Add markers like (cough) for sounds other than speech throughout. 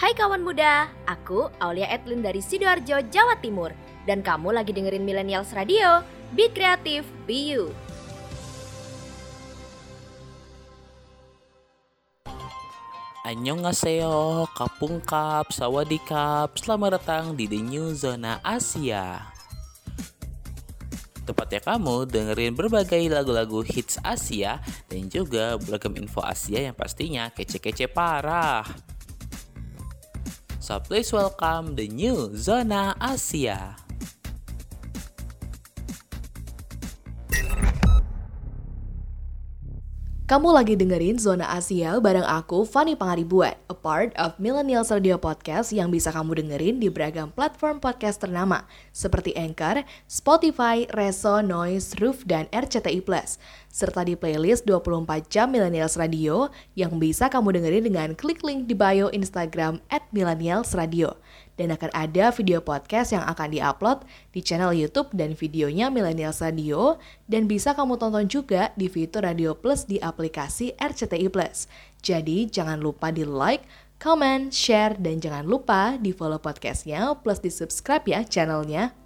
Hai kawan muda, aku Aulia Edlin dari Sidoarjo, Jawa Timur. Dan kamu lagi dengerin Millennials Radio, Be Creative, Be You. Annyeonghaseyo, Kapungkap, Sawadikap, selamat datang di The New Zona Asia. Tepatnya kamu dengerin berbagai lagu-lagu hits Asia dan juga beragam info Asia yang pastinya kece-kece parah. So please welcome the new Zona Asia. Kamu lagi dengerin Zona Asia bareng aku, Fanny Pangaribuan, a part of Millennials Radio Podcast yang bisa kamu dengerin di beragam platform podcast ternama, seperti Anchor, Spotify, Reso, Noise, Roof, dan RCTI+, serta di playlist 24 jam Millennials Radio yang bisa kamu dengerin dengan klik link di bio Instagram at Radio dan akan ada video podcast yang akan diupload di channel YouTube dan videonya Millennials Radio dan bisa kamu tonton juga di fitur Radio Plus di aplikasi RCTI Plus. Jadi jangan lupa di like, comment, share, dan jangan lupa di follow podcastnya plus di subscribe ya channelnya.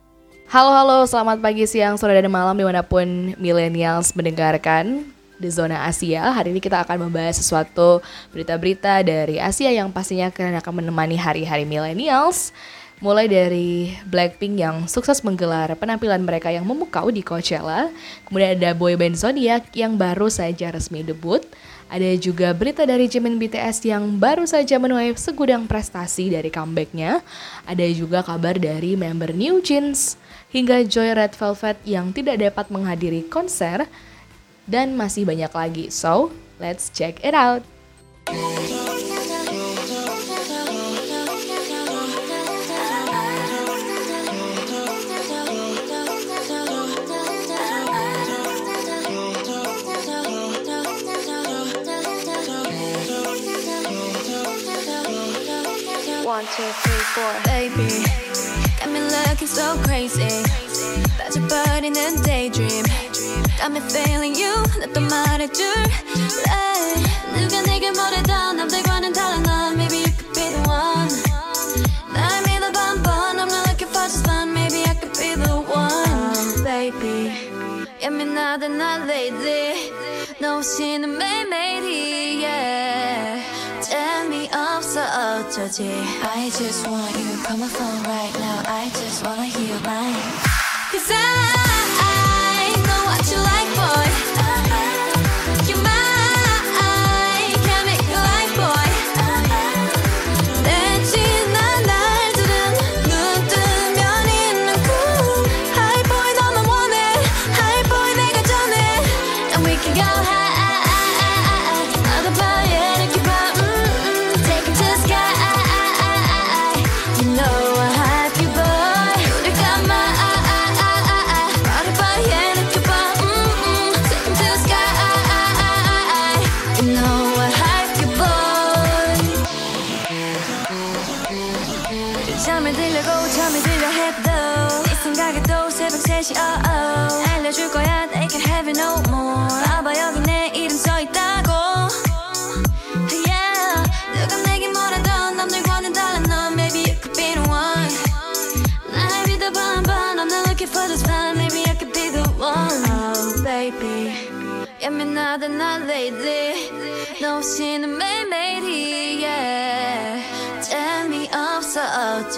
Halo halo, selamat pagi, siang, sore, dan malam di mana pun millennials mendengarkan di zona Asia. Hari ini kita akan membahas sesuatu berita-berita dari Asia yang pastinya akan akan menemani hari-hari millennials. Mulai dari Blackpink yang sukses menggelar penampilan mereka yang memukau di Coachella. Kemudian ada boyband Zodiac yang baru saja resmi debut. Ada juga berita dari Jimin BTS yang baru saja menuai segudang prestasi dari comebacknya. Ada juga kabar dari member New Jeans hingga Joy Red Velvet yang tidak dapat menghadiri konser dan masih banyak lagi. So, let's check it out. Baby, got me looking so crazy. That's your body in a daydream. Got me feeling you. 나또 말해줄래? 누가 내게 뭐래도 남들과는 다른 넌. Maybe you could be the one. 날 믿어봐 한번. I'm not looking for just fun. Maybe I could be the one. Baby, 예민하다 난 lately. 너 없이는 매일매일이 yeah. 재미없어 어쩌지 I just want you Call my phone right now I just wanna hear your line Cause I than I lately. No, she may made yeah. Tell me I'm so out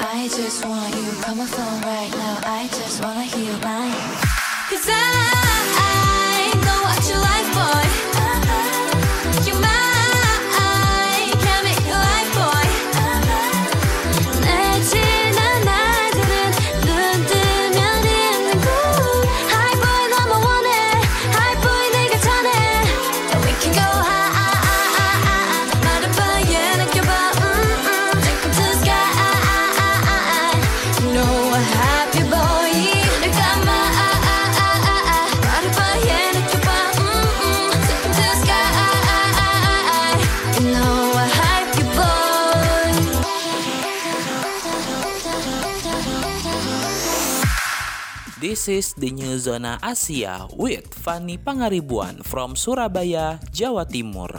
I just want you, come on phone right now. I just wanna hear mine. Cause I, I This is the new zona Asia with Fani Pangaribuan from Surabaya, Jawa Timur.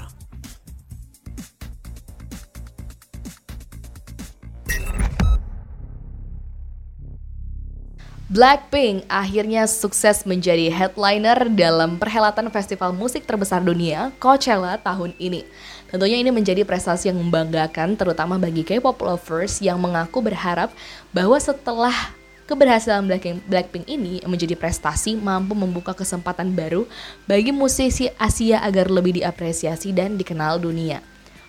Blackpink akhirnya sukses menjadi headliner dalam perhelatan festival musik terbesar dunia Coachella tahun ini. Tentunya ini menjadi prestasi yang membanggakan terutama bagi K-pop lovers yang mengaku berharap bahwa setelah Keberhasilan Blackpink ini menjadi prestasi mampu membuka kesempatan baru bagi musisi Asia agar lebih diapresiasi dan dikenal dunia.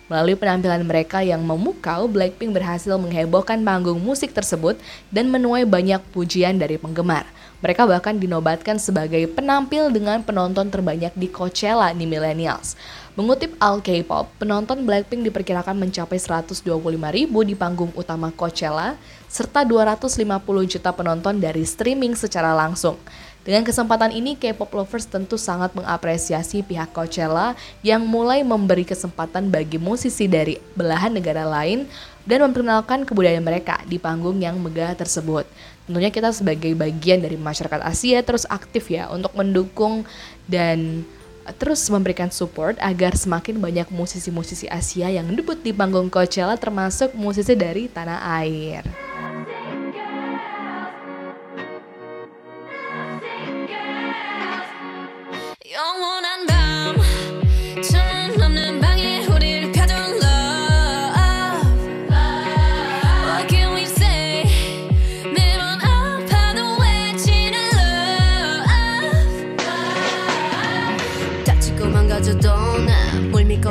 Melalui penampilan mereka yang memukau, Blackpink berhasil menghebohkan panggung musik tersebut dan menuai banyak pujian dari penggemar. Mereka bahkan dinobatkan sebagai penampil dengan penonton terbanyak di Coachella di Millennials. Mengutip All K-pop, penonton Blackpink diperkirakan mencapai 125 ribu di panggung utama Coachella serta 250 juta penonton dari streaming secara langsung. Dengan kesempatan ini, K-pop lovers tentu sangat mengapresiasi pihak Coachella yang mulai memberi kesempatan bagi musisi dari belahan negara lain dan memperkenalkan kebudayaan mereka di panggung yang megah tersebut. Tentunya kita sebagai bagian dari masyarakat Asia terus aktif ya untuk mendukung dan terus memberikan support agar semakin banyak musisi-musisi Asia yang debut di panggung Coachella termasuk musisi dari tanah air.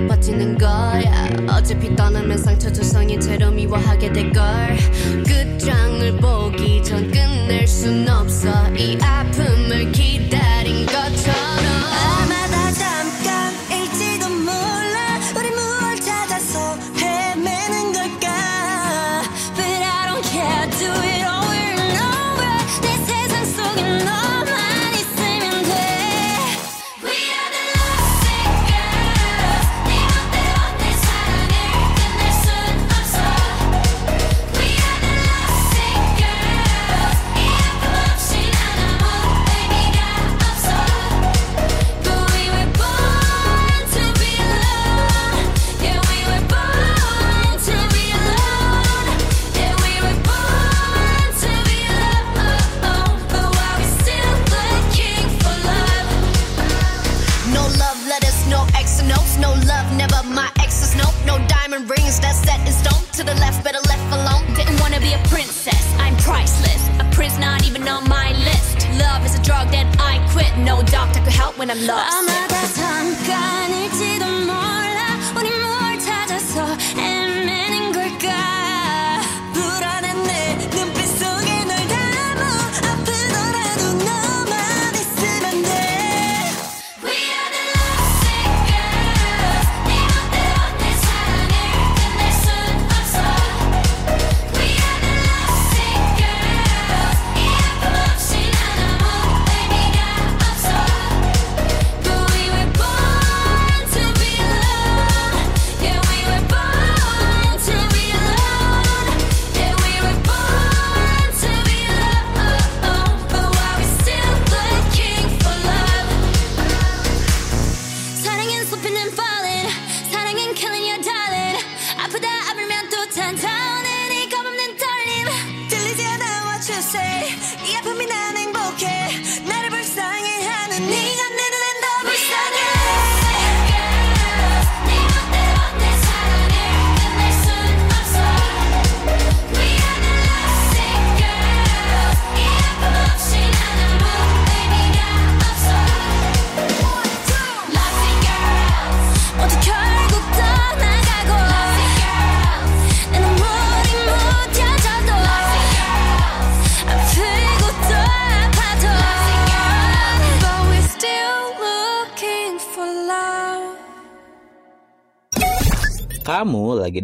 바빠지는 거야. 어차피 떠나면 상처 조성이 채로 미워하게 될걸. 끝장을 그 보기 전 끝낼 순 없어. 이 아픔을 기다린 것처럼.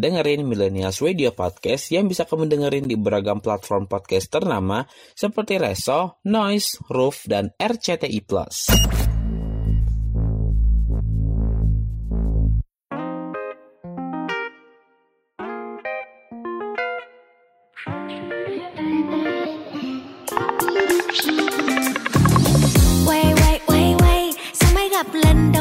dengerin Millennials Radio Podcast yang bisa kamu dengerin di beragam platform podcast ternama seperti Reso, Noise, Roof, dan RCTI+. Wait, wait, wait, wait,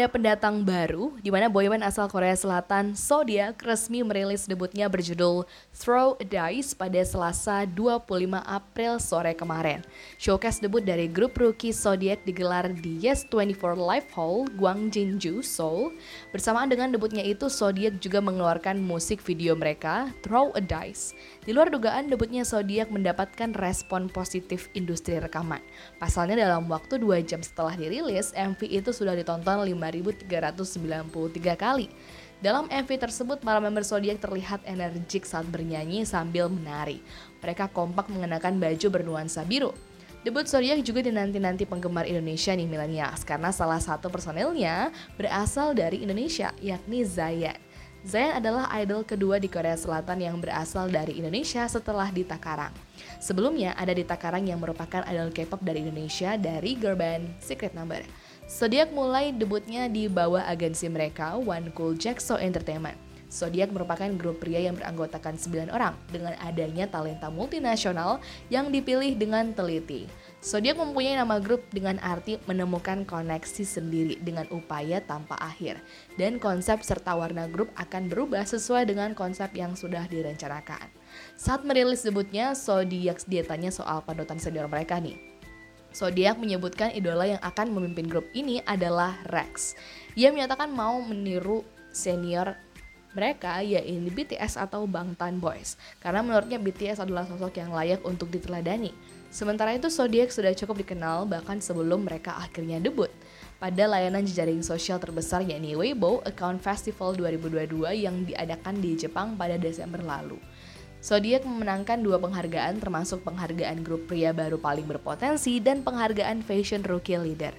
ada pendatang baru di mana boyband asal Korea Selatan Zodiac resmi merilis debutnya berjudul Throw a Dice pada Selasa 25 April sore kemarin. Showcase debut dari grup rookie Zodiac digelar di Yes 24 Live Hall, Gwangjinju, Seoul. Bersamaan dengan debutnya itu, Zodiac juga mengeluarkan musik video mereka, Throw a Dice. Di luar dugaan, debutnya Zodiac mendapatkan respon positif industri rekaman. Pasalnya dalam waktu 2 jam setelah dirilis, MV itu sudah ditonton 5.393 kali. Dalam MV tersebut, para member Zodiac terlihat energik saat bernyanyi sambil menari. Mereka kompak mengenakan baju bernuansa biru. Debut Zodiac juga dinanti-nanti penggemar Indonesia nih milenials karena salah satu personilnya berasal dari Indonesia yakni Zayan. Zayan adalah idol kedua di Korea Selatan yang berasal dari Indonesia setelah Dita Karang. Sebelumnya ada Dita Karang yang merupakan idol K-pop dari Indonesia dari girl band Secret Number. Zodiac mulai debutnya di bawah agensi mereka One Cool Jackso Entertainment. Zodiac merupakan grup pria yang beranggotakan 9 orang dengan adanya talenta multinasional yang dipilih dengan teliti. Zodiac mempunyai nama grup dengan arti menemukan koneksi sendiri dengan upaya tanpa akhir. Dan konsep serta warna grup akan berubah sesuai dengan konsep yang sudah direncanakan. Saat merilis debutnya, Zodiac ditanya soal panutan senior mereka nih. Zodiac menyebutkan idola yang akan memimpin grup ini adalah Rex. Ia menyatakan mau meniru senior mereka yaitu BTS atau Bangtan Boys karena menurutnya BTS adalah sosok yang layak untuk diteladani. Sementara itu Zodiac sudah cukup dikenal bahkan sebelum mereka akhirnya debut pada layanan jejaring sosial terbesar yakni Weibo Account Festival 2022 yang diadakan di Jepang pada Desember lalu. Zodiac memenangkan dua penghargaan termasuk penghargaan grup pria baru paling berpotensi dan penghargaan Fashion Rookie Leader.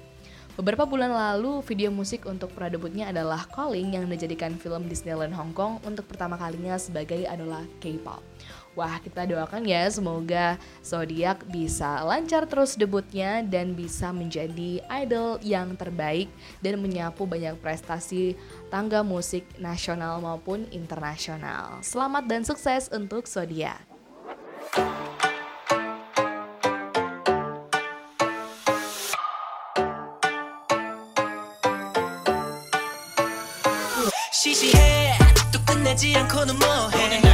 Beberapa bulan lalu, video musik untuk pradebutnya adalah Calling yang dijadikan film Disneyland Hong Kong untuk pertama kalinya sebagai idola K-pop. Wah, kita doakan ya semoga Zodiac bisa lancar terus debutnya dan bisa menjadi idol yang terbaik dan menyapu banyak prestasi tangga musik nasional maupun internasional. Selamat dan sukses untuk Zodiac. 시시해 또 끝나지 않고는 뭐해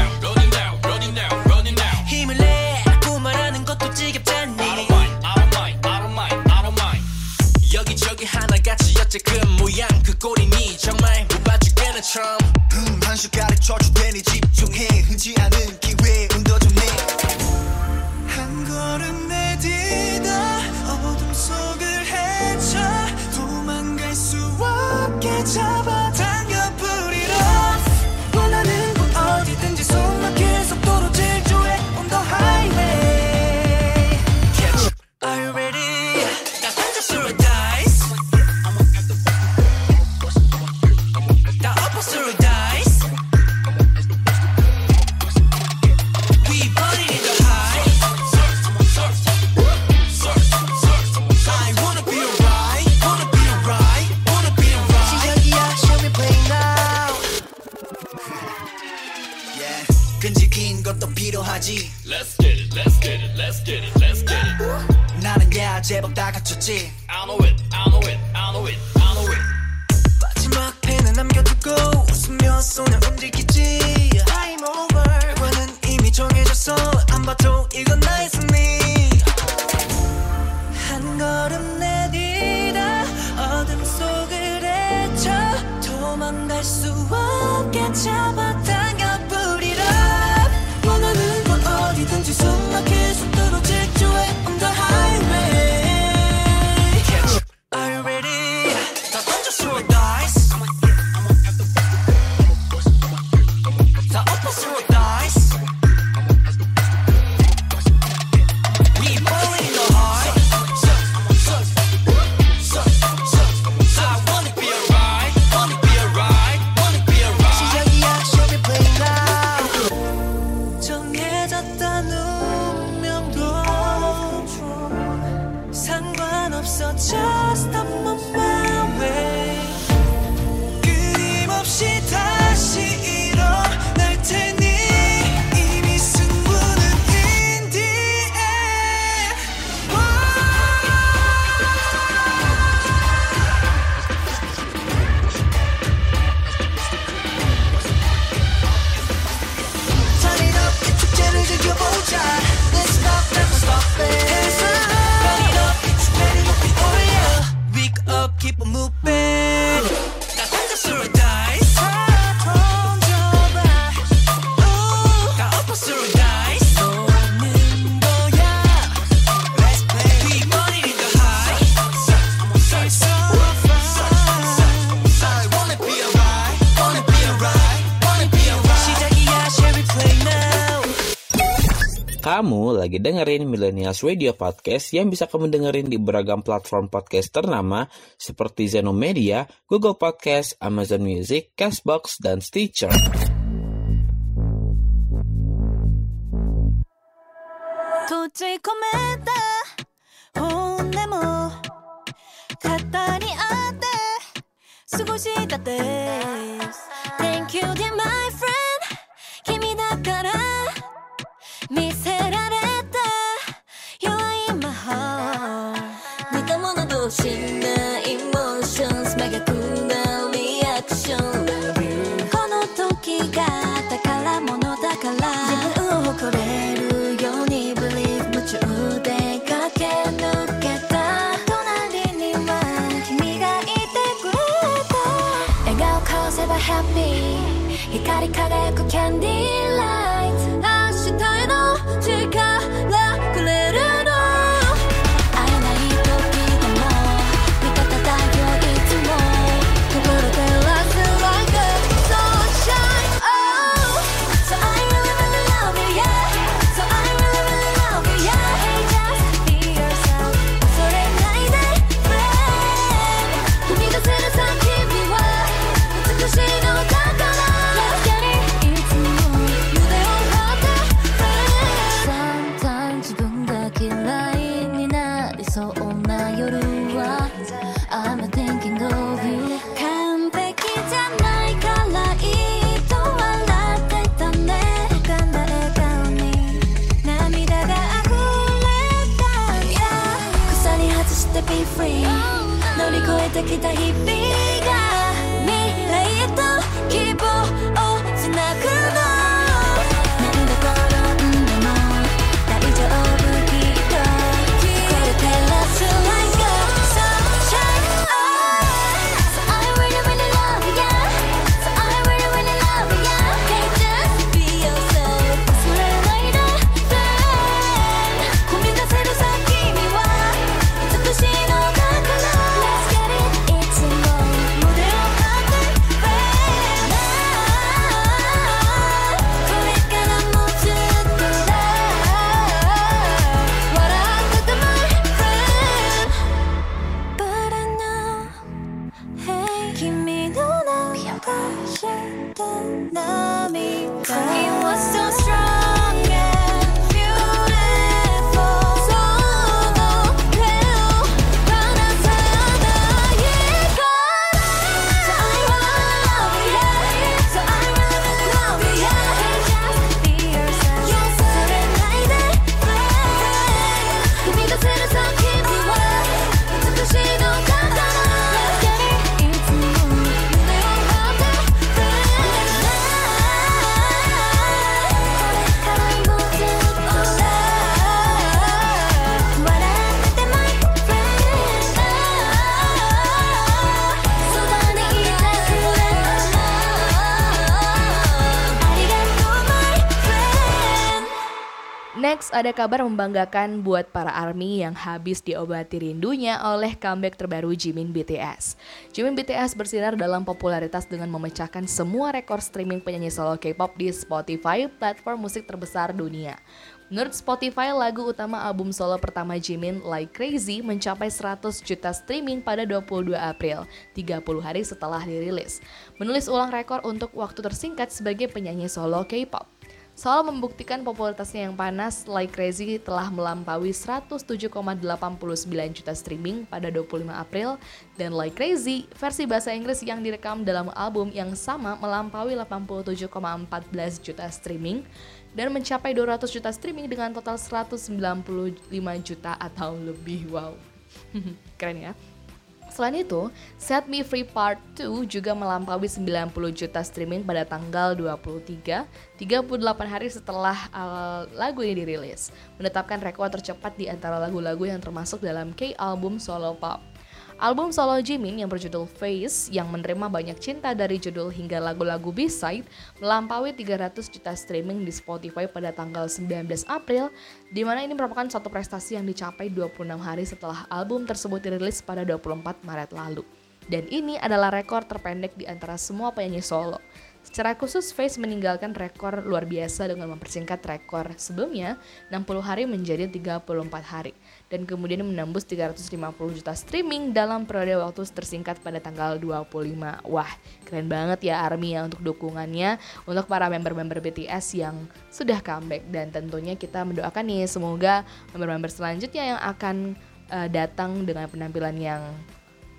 못 봐주겠는 처럼. 음, 한 숟가락 저주되니 집중해. 흔치 않은 lagi dengerin Millennials Radio Podcast yang bisa kamu dengerin di beragam platform podcast ternama seperti Zeno Media, Google Podcast, Amazon Music, Castbox, dan Stitcher. Thank you, dear my friend. 心。Ada kabar membanggakan buat para ARMY yang habis diobati rindunya oleh comeback terbaru Jimin BTS. Jimin BTS bersinar dalam popularitas dengan memecahkan semua rekor streaming penyanyi solo K-pop di Spotify, platform musik terbesar dunia. Menurut Spotify, lagu utama album solo pertama Jimin, Like Crazy, mencapai 100 juta streaming pada 22 April, 30 hari setelah dirilis. Menulis ulang rekor untuk waktu tersingkat sebagai penyanyi solo K-pop. Soal membuktikan popularitasnya yang panas, Like Crazy telah melampaui 107,89 juta streaming pada 25 April dan Like Crazy, versi bahasa Inggris yang direkam dalam album yang sama melampaui 87,14 juta streaming dan mencapai 200 juta streaming dengan total 195 juta atau lebih. Wow. (laughs) Keren ya. Selain itu, Set Me Free Part 2 juga melampaui 90 juta streaming pada tanggal 23, 38 hari setelah uh, lagu ini dirilis, menetapkan rekor tercepat di antara lagu-lagu yang termasuk dalam K-album solo pop. Album solo Jimin yang berjudul Face yang menerima banyak cinta dari judul hingga lagu-lagu B-side melampaui 300 juta streaming di Spotify pada tanggal 19 April di mana ini merupakan suatu prestasi yang dicapai 26 hari setelah album tersebut dirilis pada 24 Maret lalu. Dan ini adalah rekor terpendek di antara semua penyanyi solo. Secara khusus, Face meninggalkan rekor luar biasa dengan mempersingkat rekor sebelumnya 60 hari menjadi 34 hari dan kemudian menembus 350 juta streaming dalam periode waktu tersingkat pada tanggal 25. Wah, keren banget ya ARMY ya untuk dukungannya untuk para member-member BTS yang sudah comeback dan tentunya kita mendoakan nih semoga member-member selanjutnya yang akan uh, datang dengan penampilan yang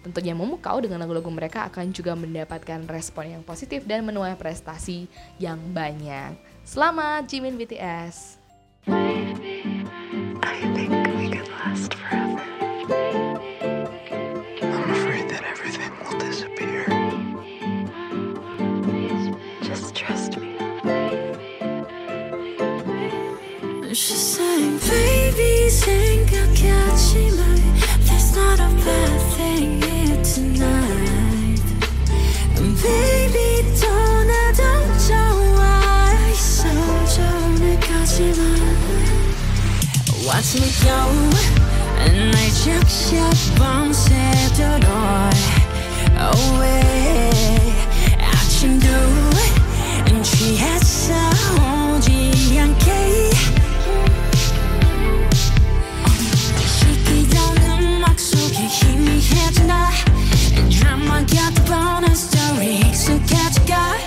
tentunya memukau dengan lagu-lagu mereka akan juga mendapatkan respon yang positif dan menuai prestasi yang banyak. Selamat Jimin BTS. forever. I'm afraid that everything will disappear. Just trust me. She sang, baby, think I'll catch There's not a bad thing here tonight. And baby, don't I don't know why so Watch me go. and I just shut 밤새도록 away. 아침도 취했어 오지 않게. 시키던 음악 속에 희미해진다 드라마 같은 bonus story 익숙해져가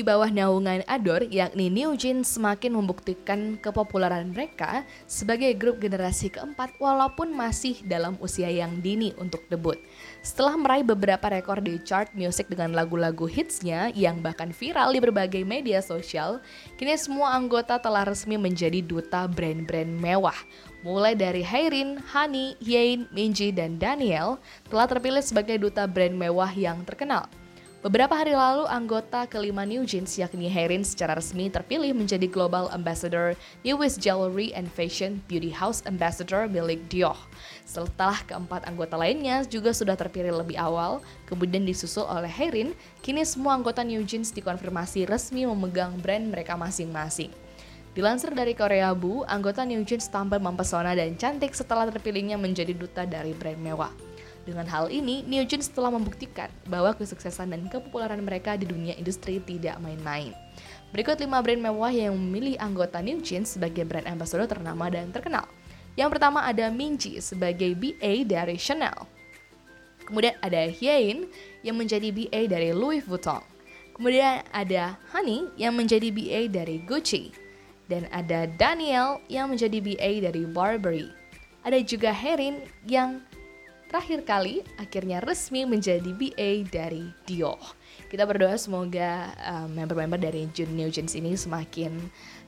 di bawah naungan Ador yakni New Jeans semakin membuktikan kepopuleran mereka sebagai grup generasi keempat walaupun masih dalam usia yang dini untuk debut. Setelah meraih beberapa rekor di chart music dengan lagu-lagu hitsnya yang bahkan viral di berbagai media sosial, kini semua anggota telah resmi menjadi duta brand-brand mewah mulai dari Hairin, Hani, Yein, Minji, dan Daniel telah terpilih sebagai duta brand mewah yang terkenal. Beberapa hari lalu, anggota kelima New Jeans yakni Herin secara resmi terpilih menjadi Global Ambassador Newest Jewelry and Fashion Beauty House Ambassador milik Dior. Setelah keempat anggota lainnya juga sudah terpilih lebih awal, kemudian disusul oleh Herin, kini semua anggota New Jeans dikonfirmasi resmi memegang brand mereka masing-masing. Dilansir dari Korea Bu, anggota New Jeans tampil mempesona dan cantik setelah terpilihnya menjadi duta dari brand mewah. Dengan hal ini, New Jeans telah membuktikan bahwa kesuksesan dan kepopuleran mereka di dunia industri tidak main-main. Berikut 5 brand mewah yang memilih anggota New Jeans sebagai brand ambassador ternama dan terkenal. Yang pertama ada Minji sebagai BA dari Chanel. Kemudian ada Hyein yang menjadi BA dari Louis Vuitton. Kemudian ada Honey yang menjadi BA dari Gucci. Dan ada Daniel yang menjadi BA dari Burberry. Ada juga Herin yang terakhir kali akhirnya resmi menjadi BA dari Dio. Kita berdoa semoga eh, member-member uh, dari New Jeans ini semakin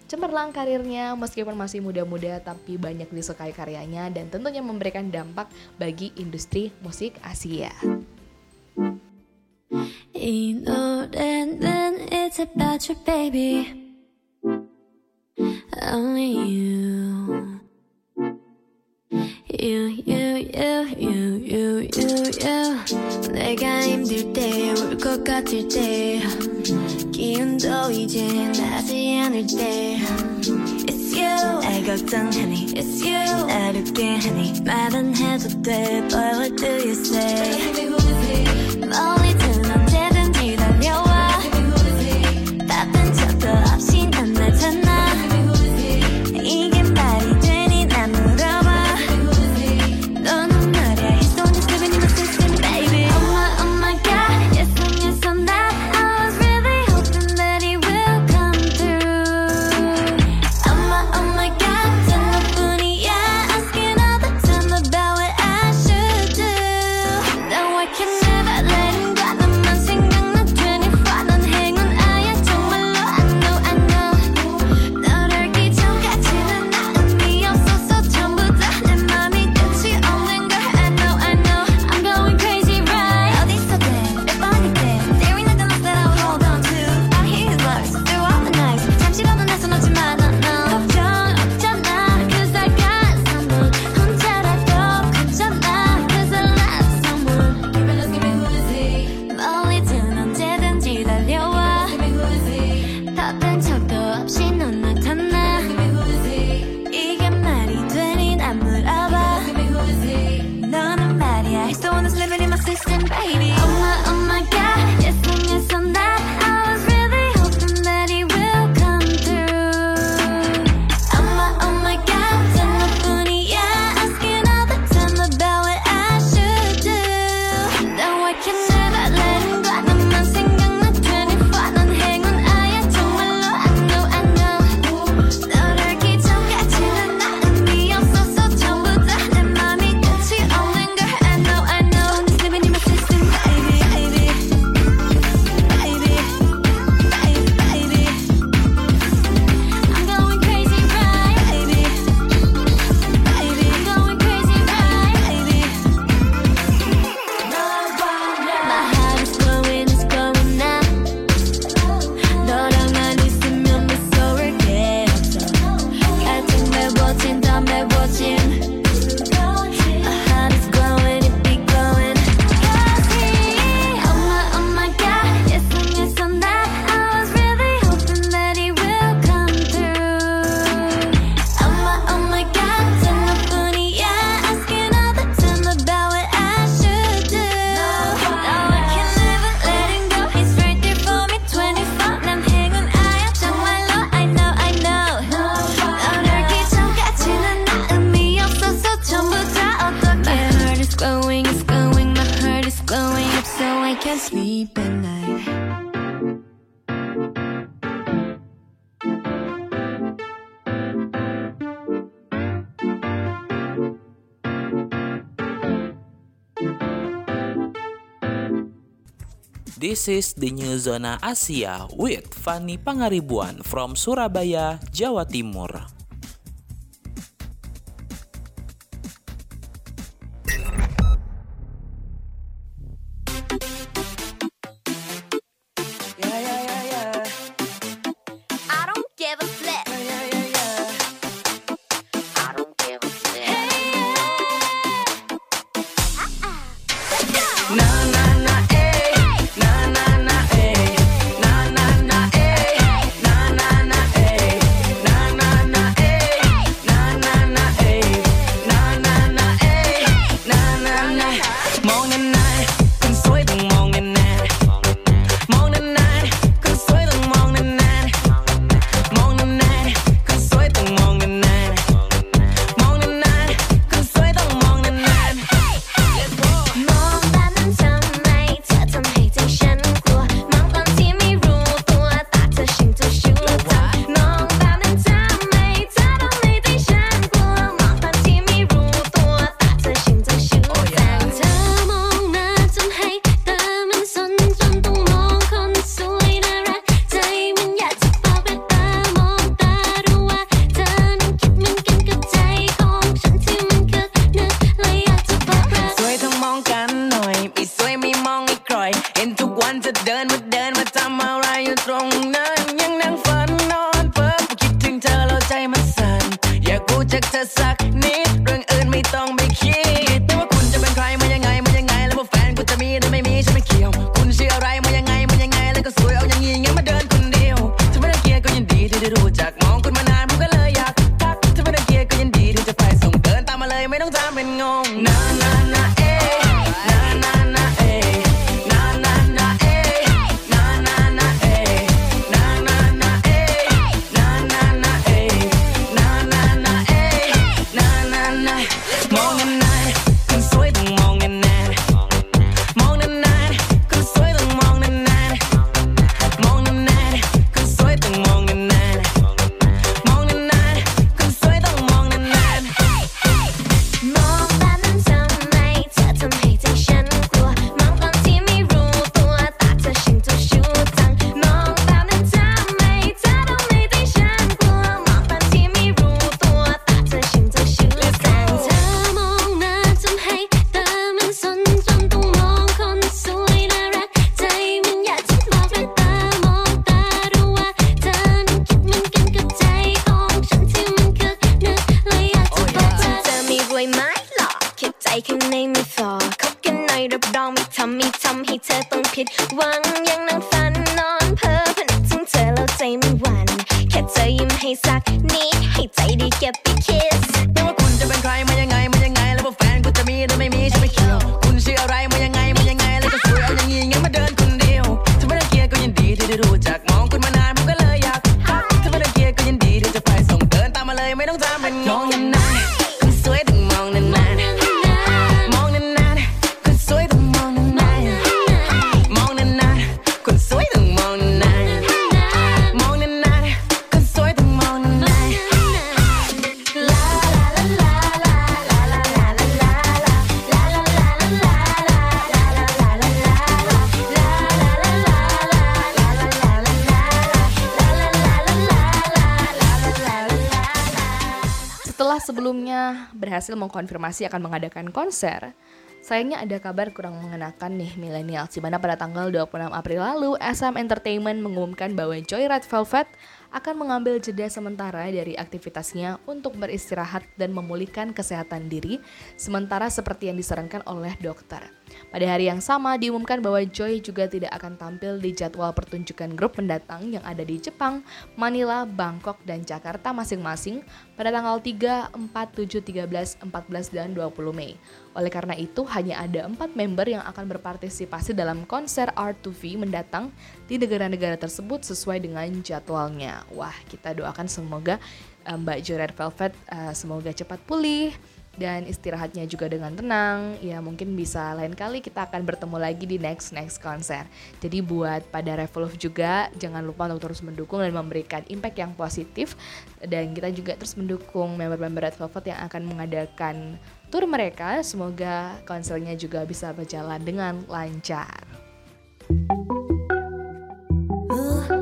cemerlang karirnya meskipun masih muda-muda tapi banyak disukai karyanya dan tentunya memberikan dampak bagi industri musik Asia. You, you, you, you, you, you, you. 내가 힘들 때, 울 것 같을 때. 기운도 이제 나지 않을 때. It's you. 날 걱정하니 It's you. 어렵게 하니 말은 해도 돼. But what do you say? Baby, who is it? This is the new zona Asia with Fani Pangaribuan from Surabaya, Jawa Timur. เธอสักนิดเรื่องอื่นไม่ต้องไปคิด mengkonfirmasi akan mengadakan konser, Sayangnya ada kabar kurang mengenakan nih milenial, di mana pada tanggal 26 April lalu, SM Entertainment mengumumkan bahwa Joy Red Velvet akan mengambil jeda sementara dari aktivitasnya untuk beristirahat dan memulihkan kesehatan diri, sementara seperti yang disarankan oleh dokter. Pada hari yang sama diumumkan bahwa Joy juga tidak akan tampil di jadwal pertunjukan grup pendatang yang ada di Jepang, Manila, Bangkok, dan Jakarta masing-masing pada tanggal 3, 4, 7, 13, 14, dan 20 Mei. Oleh karena itu, hanya ada empat member yang akan berpartisipasi dalam konser R2V mendatang di negara-negara tersebut sesuai dengan jadwalnya. Wah, kita doakan semoga eh, Mbak Jo Red Velvet eh, semoga cepat pulih, dan istirahatnya juga dengan tenang. Ya mungkin bisa lain kali kita akan bertemu lagi di next next konser. Jadi buat pada Revolve juga jangan lupa untuk terus mendukung dan memberikan impact yang positif dan kita juga terus mendukung member-member Red Velvet yang akan mengadakan tour mereka. Semoga konsernya juga bisa berjalan dengan lancar. Uh.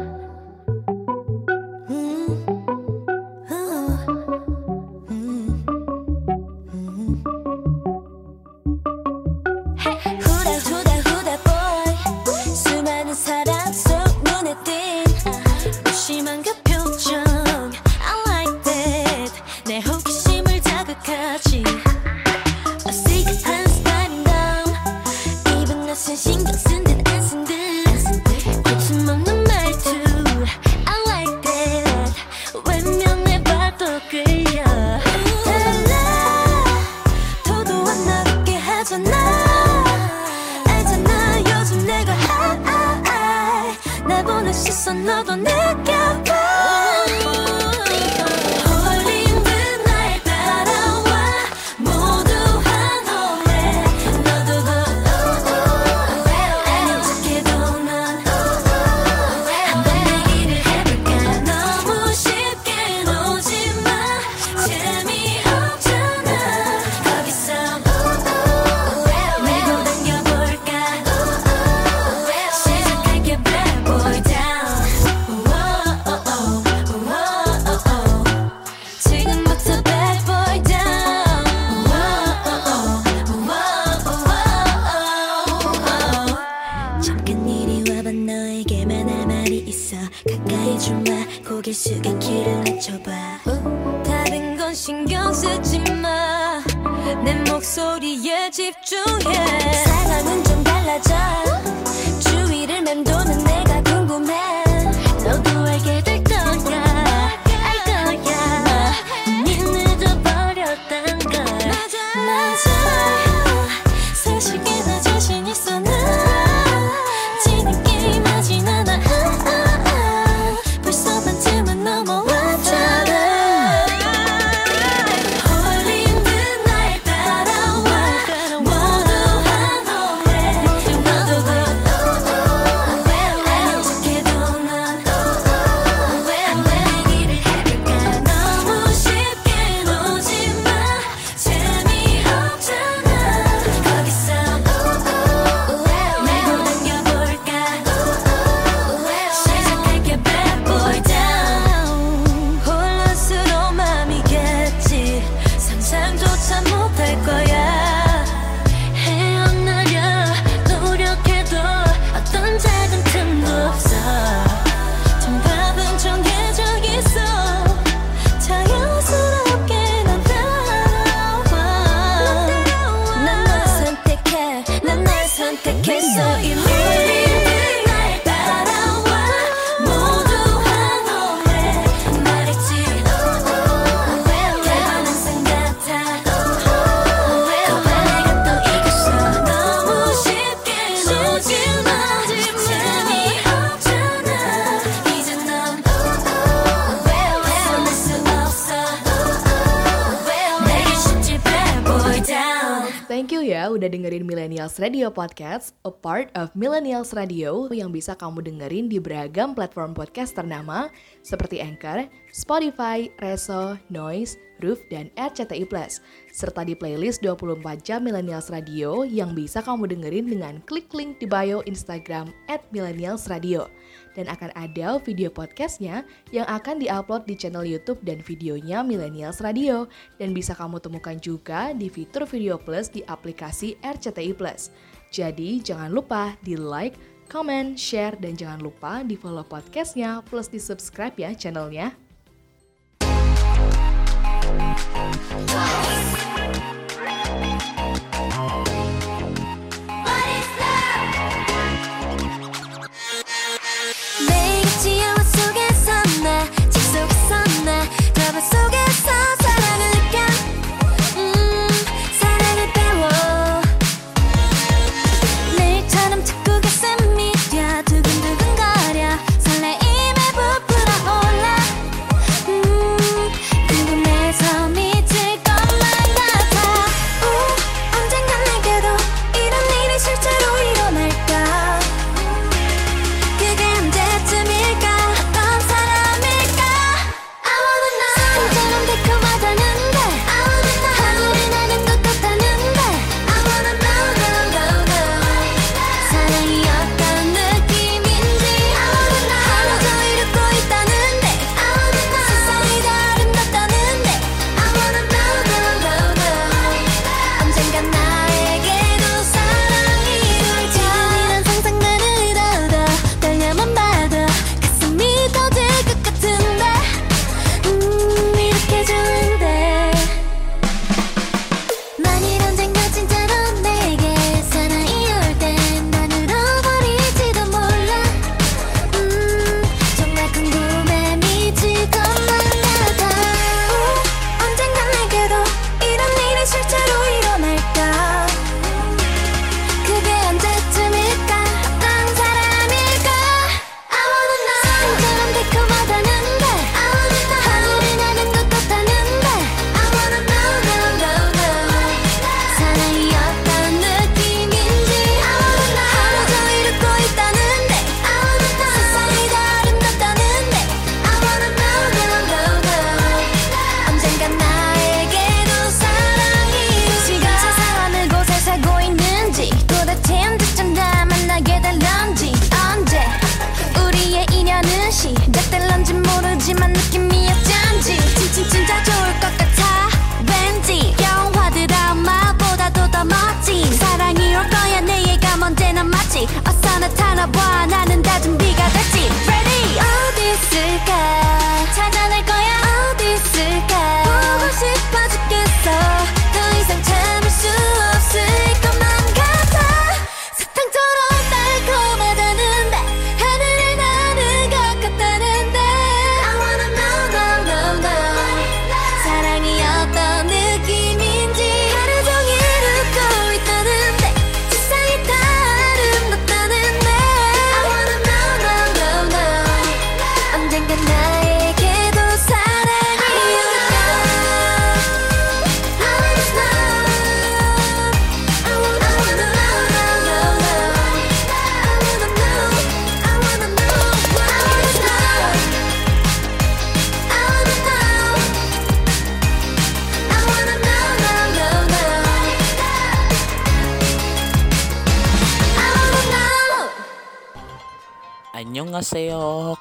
Millennials Radio Podcast, a part of Millennials Radio yang bisa kamu dengerin di beragam platform podcast ternama seperti Anchor, Spotify, Reso, Noise, Roof, dan RCTI+, serta di playlist 24 jam Millennials Radio yang bisa kamu dengerin dengan klik link di bio Instagram @millennialsradio. Radio dan akan ada video podcastnya yang akan diupload di channel YouTube dan videonya Millennials Radio dan bisa kamu temukan juga di fitur Video Plus di aplikasi RCTI Plus. Jadi jangan lupa di like, comment, share, dan jangan lupa di follow podcastnya plus di subscribe ya channelnya.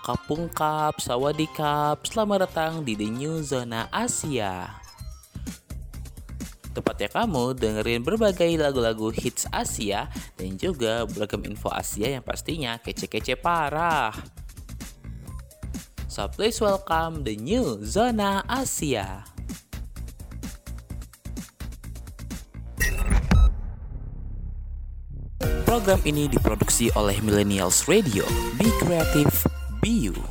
Kapungkap, Sawadikap, selamat datang di The New Zona Asia. Tepatnya kamu dengerin berbagai lagu-lagu hits Asia dan juga beragam info Asia yang pastinya kece-kece parah. So please welcome the new Zona Asia. Program ini diproduksi oleh Millennials Radio. Be creative, be you.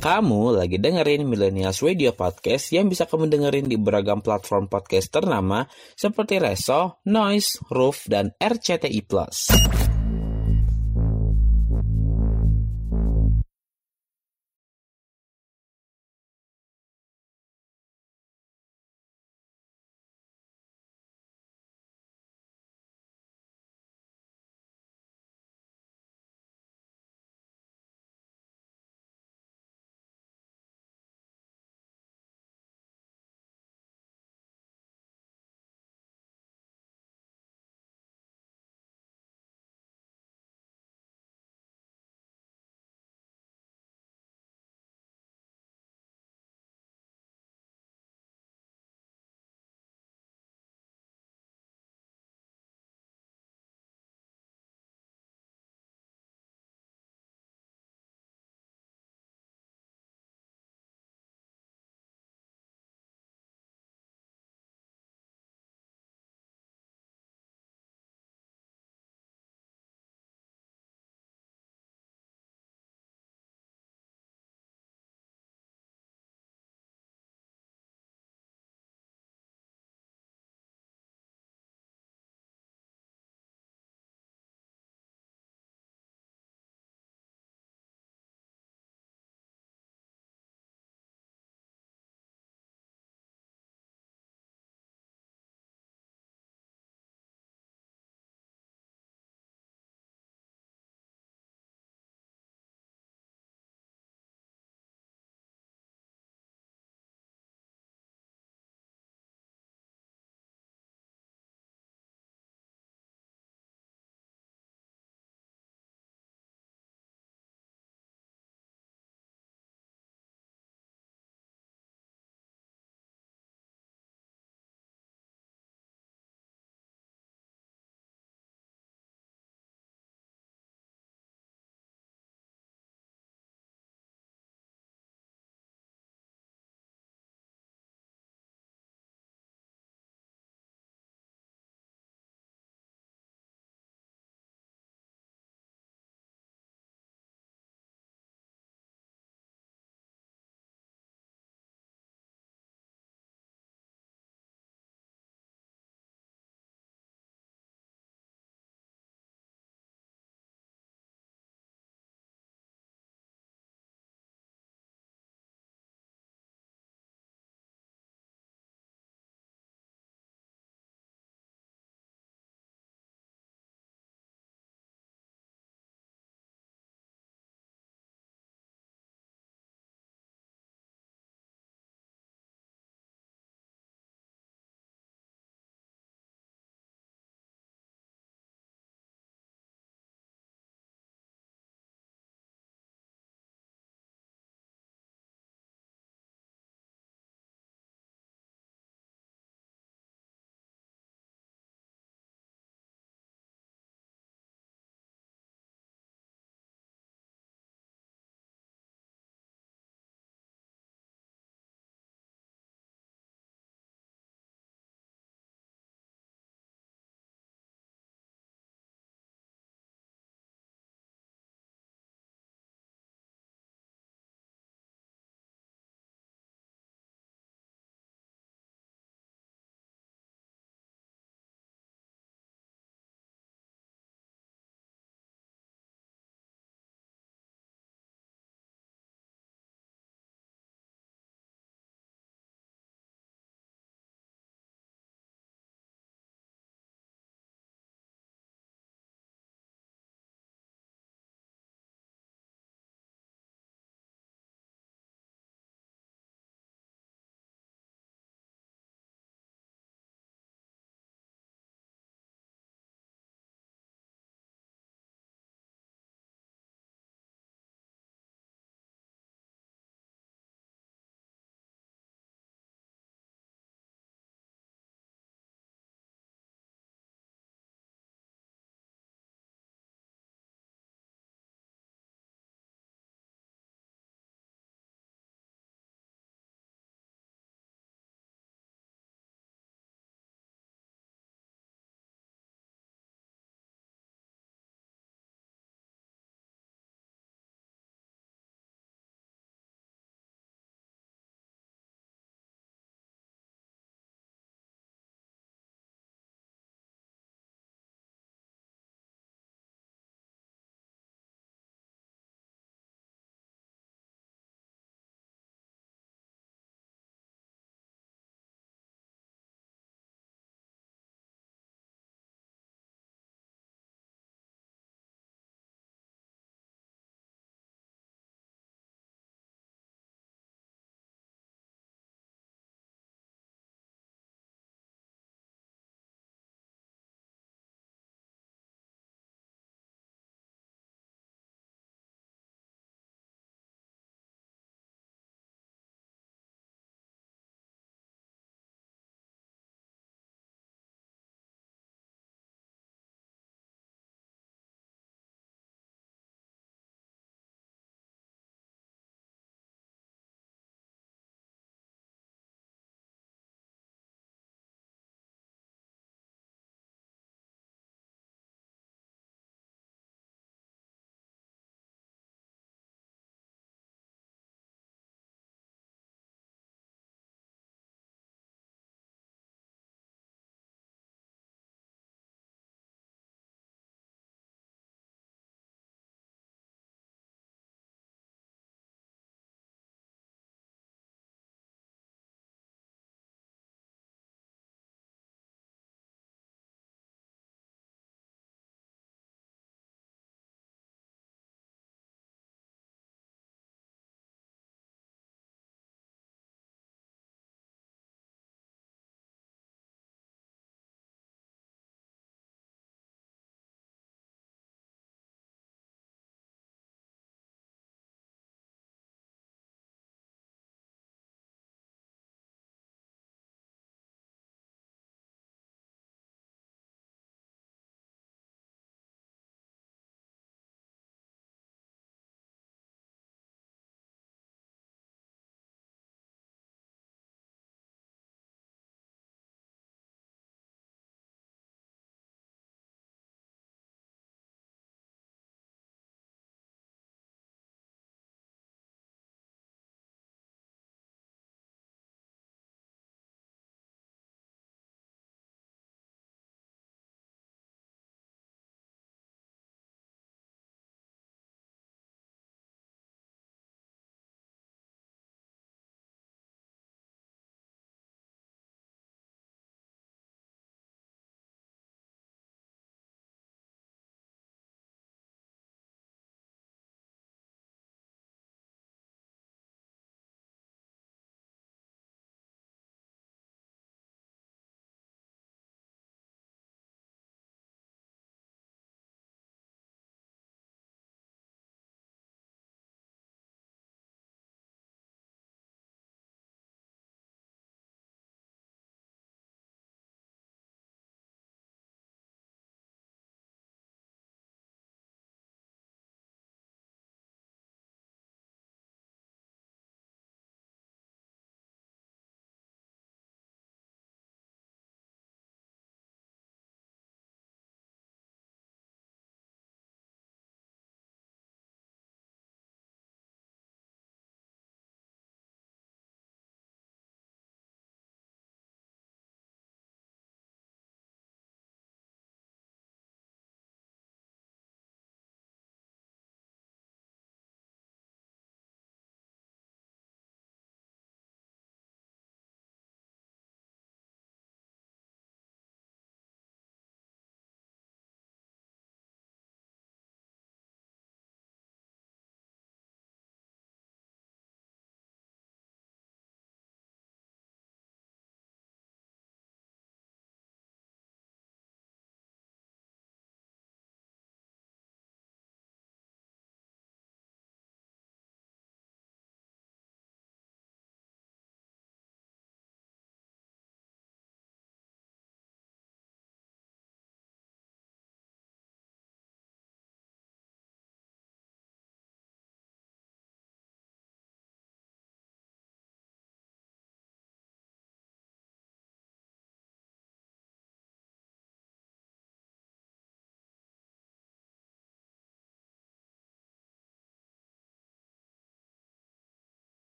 Kamu lagi dengerin Millennials Radio Podcast yang bisa kamu dengerin di beragam platform podcast ternama seperti Reso, Noise, Roof, dan RCTI+.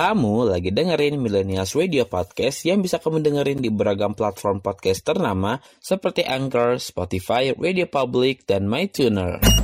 Kamu lagi dengerin Millennials Radio Podcast yang bisa kamu dengerin di beragam platform podcast ternama seperti Anchor, Spotify, Radio Public, dan MyTuner.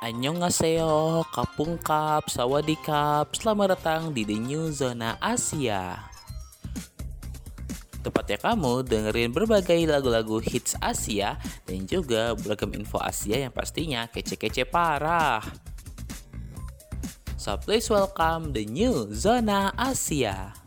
Annyeonghaseyo, Kapungkap, Sawadikap, selamat datang di The New Zona Asia. Tepatnya kamu dengerin berbagai lagu-lagu hits Asia dan juga beragam info Asia yang pastinya kece-kece parah. So please welcome the new Zona Asia.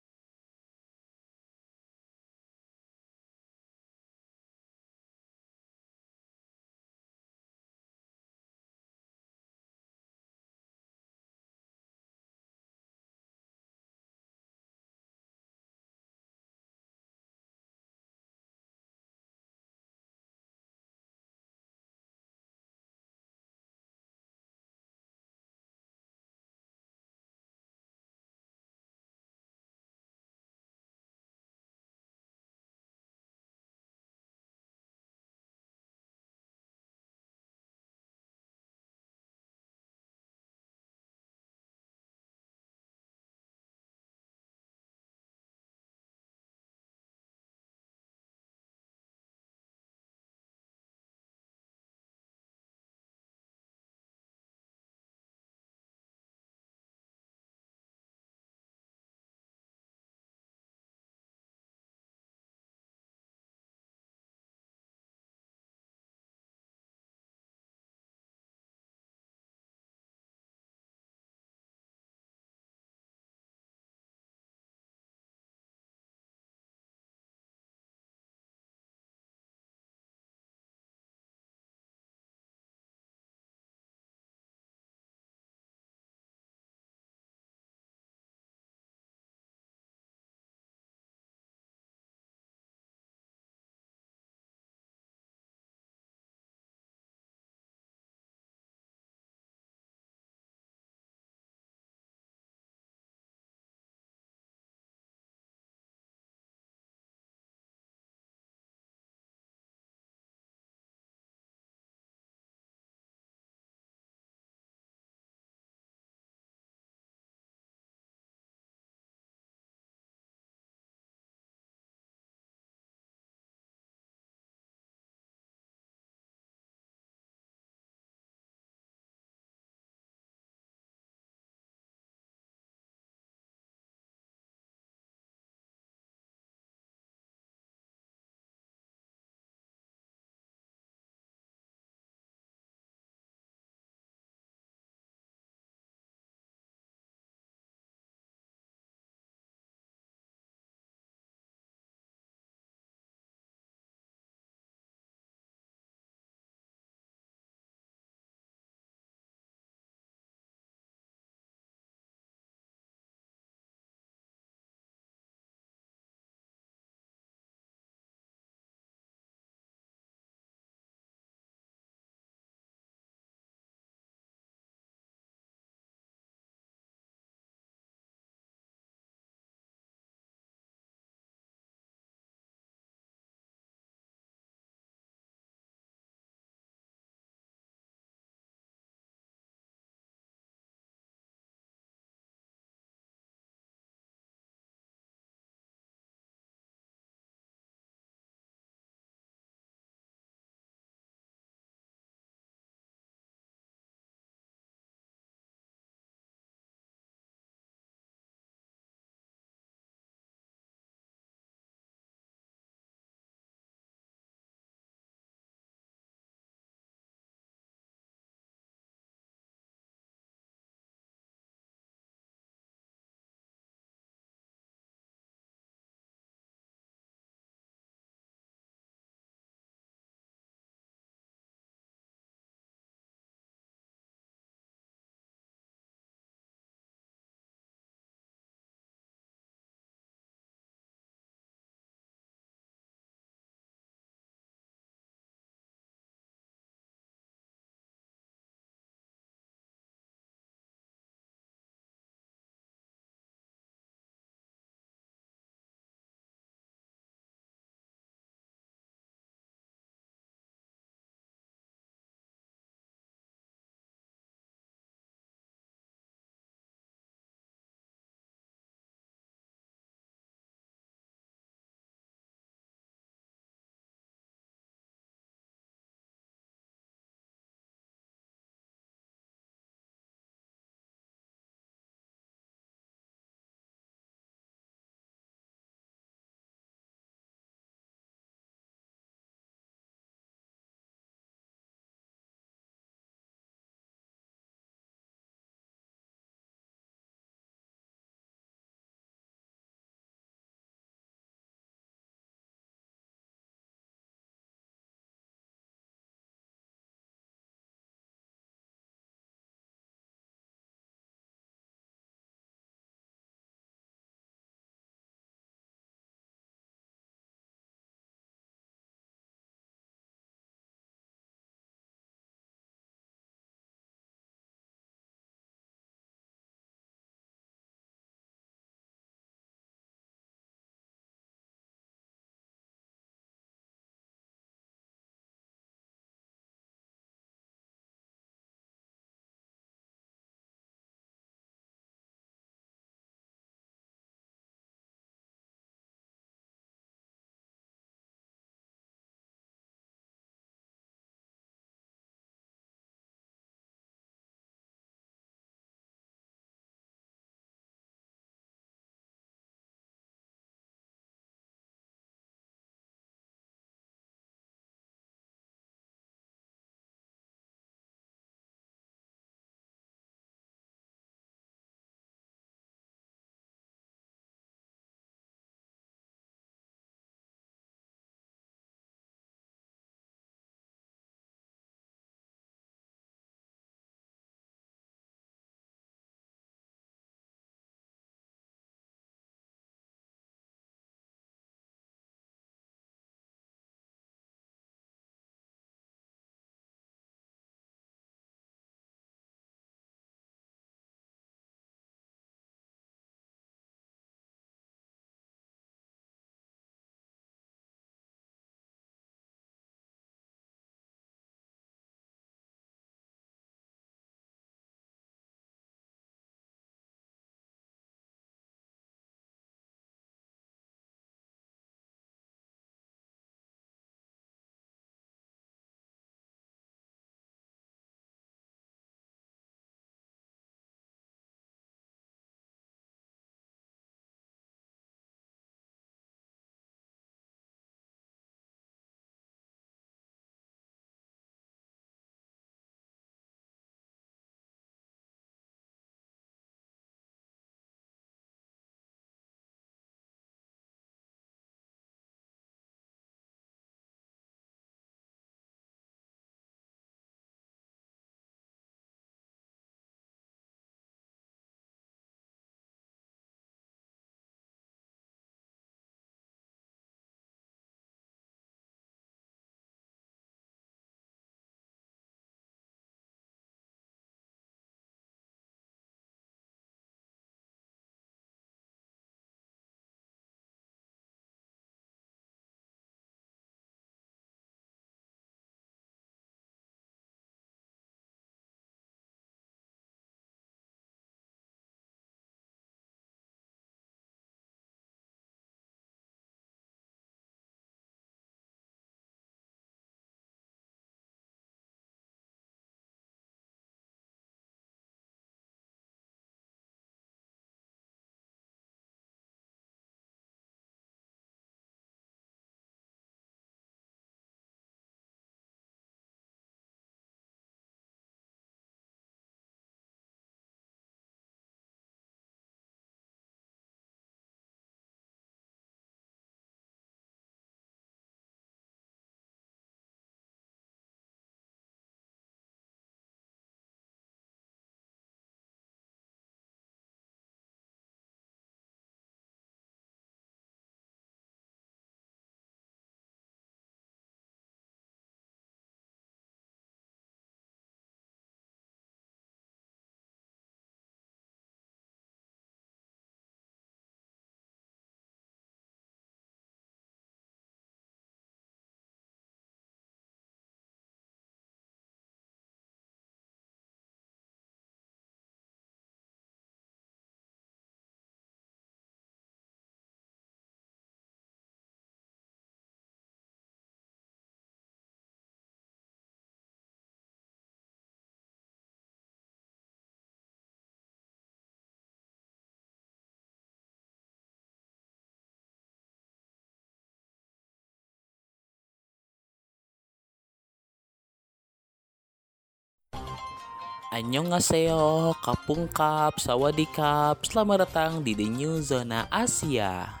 Annyeonghaseyo, Kapungkap, Sawadikap, selamat datang di The New Zona Asia.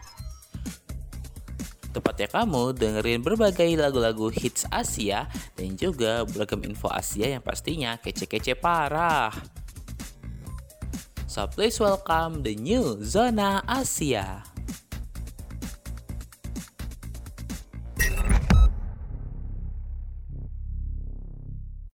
Tepatnya kamu dengerin berbagai lagu-lagu hits Asia dan juga beragam info Asia yang pastinya kece-kece parah. So please welcome the New Zona Asia.